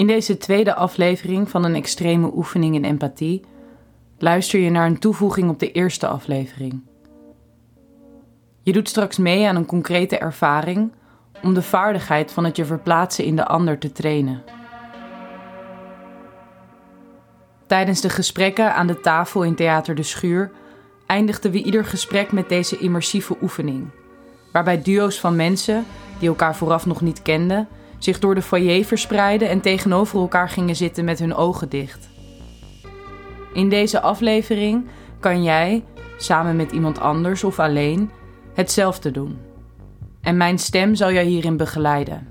In deze tweede aflevering van een extreme oefening in empathie luister je naar een toevoeging op de eerste aflevering. Je doet straks mee aan een concrete ervaring om de vaardigheid van het je verplaatsen in de ander te trainen. Tijdens de gesprekken aan de tafel in Theater de Schuur eindigden we ieder gesprek met deze immersieve oefening, waarbij duo's van mensen die elkaar vooraf nog niet kenden zich door de foyer verspreidden en tegenover elkaar gingen zitten met hun ogen dicht. In deze aflevering kan jij, samen met iemand anders of alleen, hetzelfde doen. En mijn stem zal jou hierin begeleiden.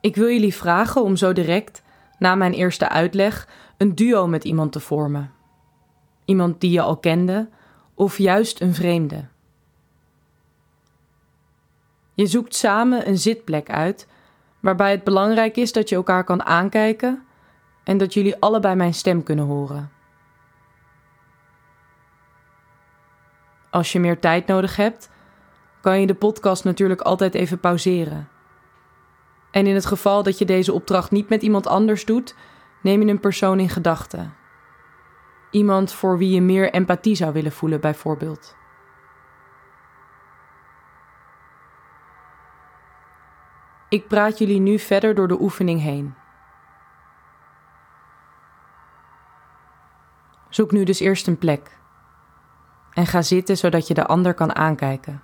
Ik wil jullie vragen om zo direct, na mijn eerste uitleg, een duo met iemand te vormen. Iemand die je al kende of juist een vreemde. Je zoekt samen een zitplek uit waarbij het belangrijk is dat je elkaar kan aankijken en dat jullie allebei mijn stem kunnen horen. Als je meer tijd nodig hebt, kan je de podcast natuurlijk altijd even pauzeren. En in het geval dat je deze opdracht niet met iemand anders doet, neem je een persoon in gedachten. Iemand voor wie je meer empathie zou willen voelen, bijvoorbeeld. Ik praat jullie nu verder door de oefening heen. Zoek nu dus eerst een plek en ga zitten zodat je de ander kan aankijken.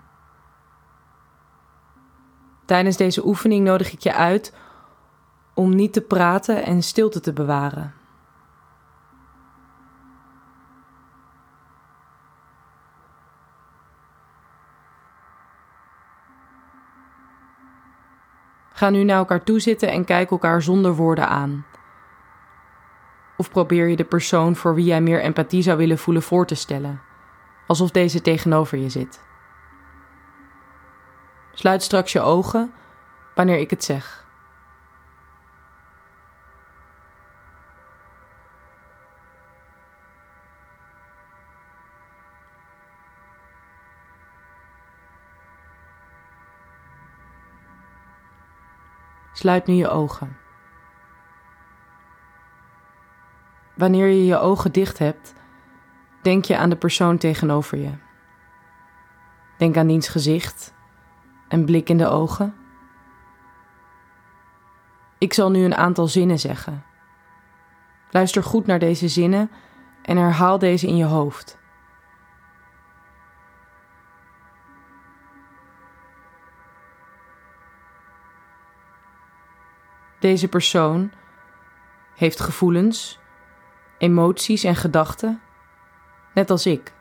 Tijdens deze oefening nodig ik je uit om niet te praten en stilte te bewaren. Ga nu naar elkaar toe zitten en kijk elkaar zonder woorden aan. Of probeer je de persoon voor wie jij meer empathie zou willen voelen voor te stellen, alsof deze tegenover je zit. Sluit straks je ogen wanneer ik het zeg. Sluit nu je ogen. Wanneer je je ogen dicht hebt, denk je aan de persoon tegenover je. Denk aan diens gezicht en blik in de ogen. Ik zal nu een aantal zinnen zeggen. Luister goed naar deze zinnen en herhaal deze in je hoofd. Deze persoon heeft gevoelens, emoties en gedachten, net als ik.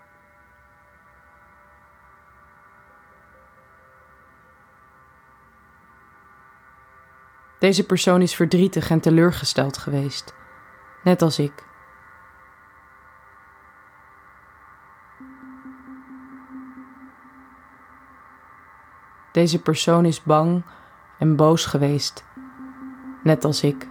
Deze persoon is verdrietig en teleurgesteld geweest, net als ik. Deze persoon is bang en boos geweest, net als ik.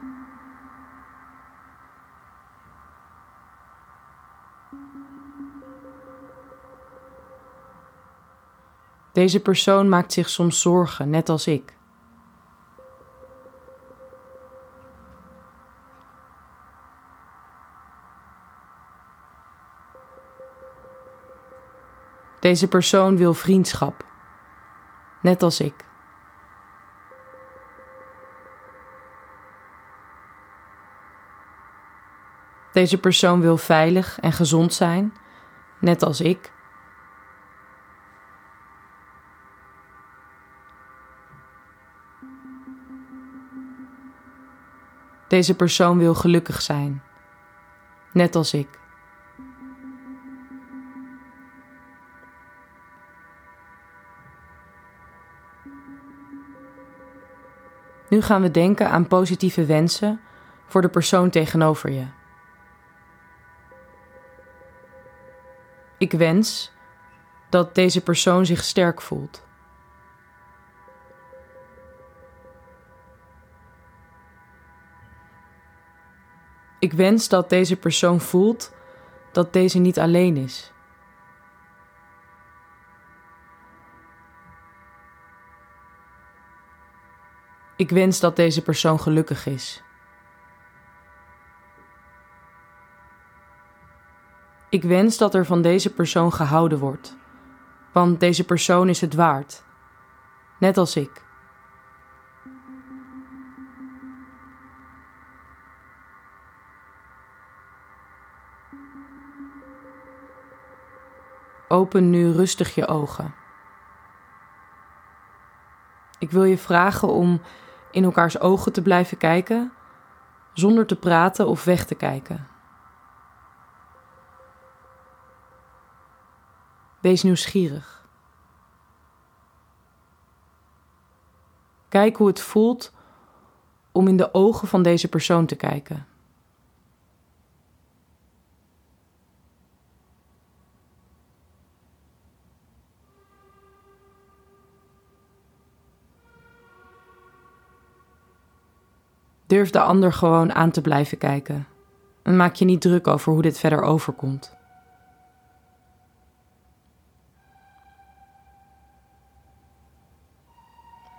Deze persoon maakt zich soms zorgen, net als ik. Deze persoon wil vriendschap, net als ik. Deze persoon wil veilig en gezond zijn, net als ik. Deze persoon wil gelukkig zijn, net als ik. Nu gaan we denken aan positieve wensen voor de persoon tegenover je. Ik wens dat deze persoon zich sterk voelt. Ik wens dat deze persoon voelt dat deze niet alleen is. Ik wens dat deze persoon gelukkig is. Ik wens dat er van deze persoon gehouden wordt, want deze persoon is het waard, net als ik. Open nu rustig je ogen. Ik wil je vragen om in elkaars ogen te blijven kijken, zonder te praten of weg te kijken. Wees nieuwsgierig. Kijk hoe het voelt om in de ogen van deze persoon te kijken. Durf de ander gewoon aan te blijven kijken. En maak je niet druk over hoe dit verder overkomt.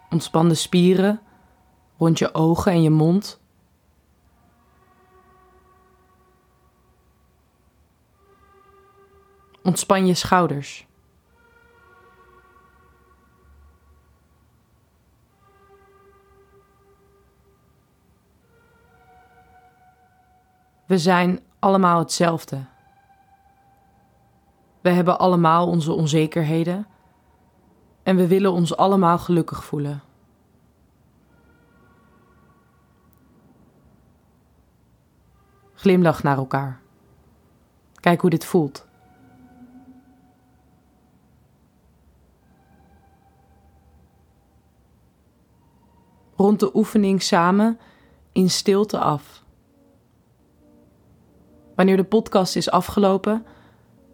Ontspan de spieren rond je ogen en je mond. Ontspan je schouders. We zijn allemaal hetzelfde. We hebben allemaal onze onzekerheden en we willen ons allemaal gelukkig voelen. Glimlach naar elkaar. Kijk hoe dit voelt. Rond de oefening samen in stilte af. Wanneer de podcast is afgelopen,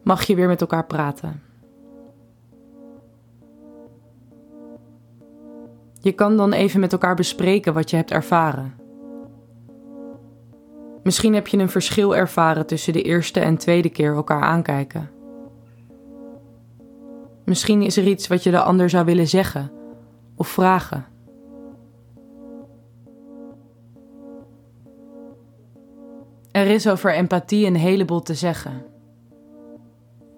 mag je weer met elkaar praten. Je kan dan even met elkaar bespreken wat je hebt ervaren. Misschien heb je een verschil ervaren tussen de eerste en tweede keer elkaar aankijken. Misschien is er iets wat je de ander zou willen zeggen of vragen. Er is over empathie een heleboel te zeggen.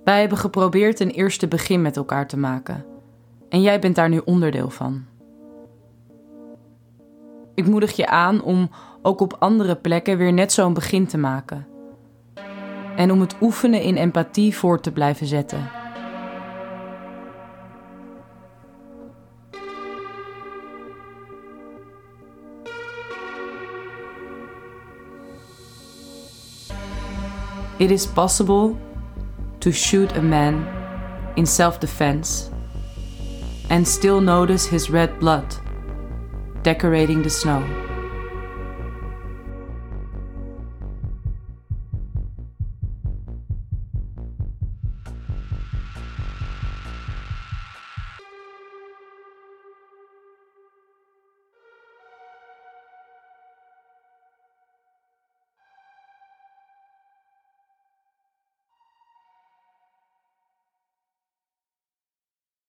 Wij hebben geprobeerd een eerste begin met elkaar te maken. En jij bent daar nu onderdeel van. Ik moedig je aan om ook op andere plekken weer net zo'n begin te maken. En om het oefenen in empathie voort te blijven zetten. It is possible to shoot a man in self defense and still notice his red blood decorating the snow.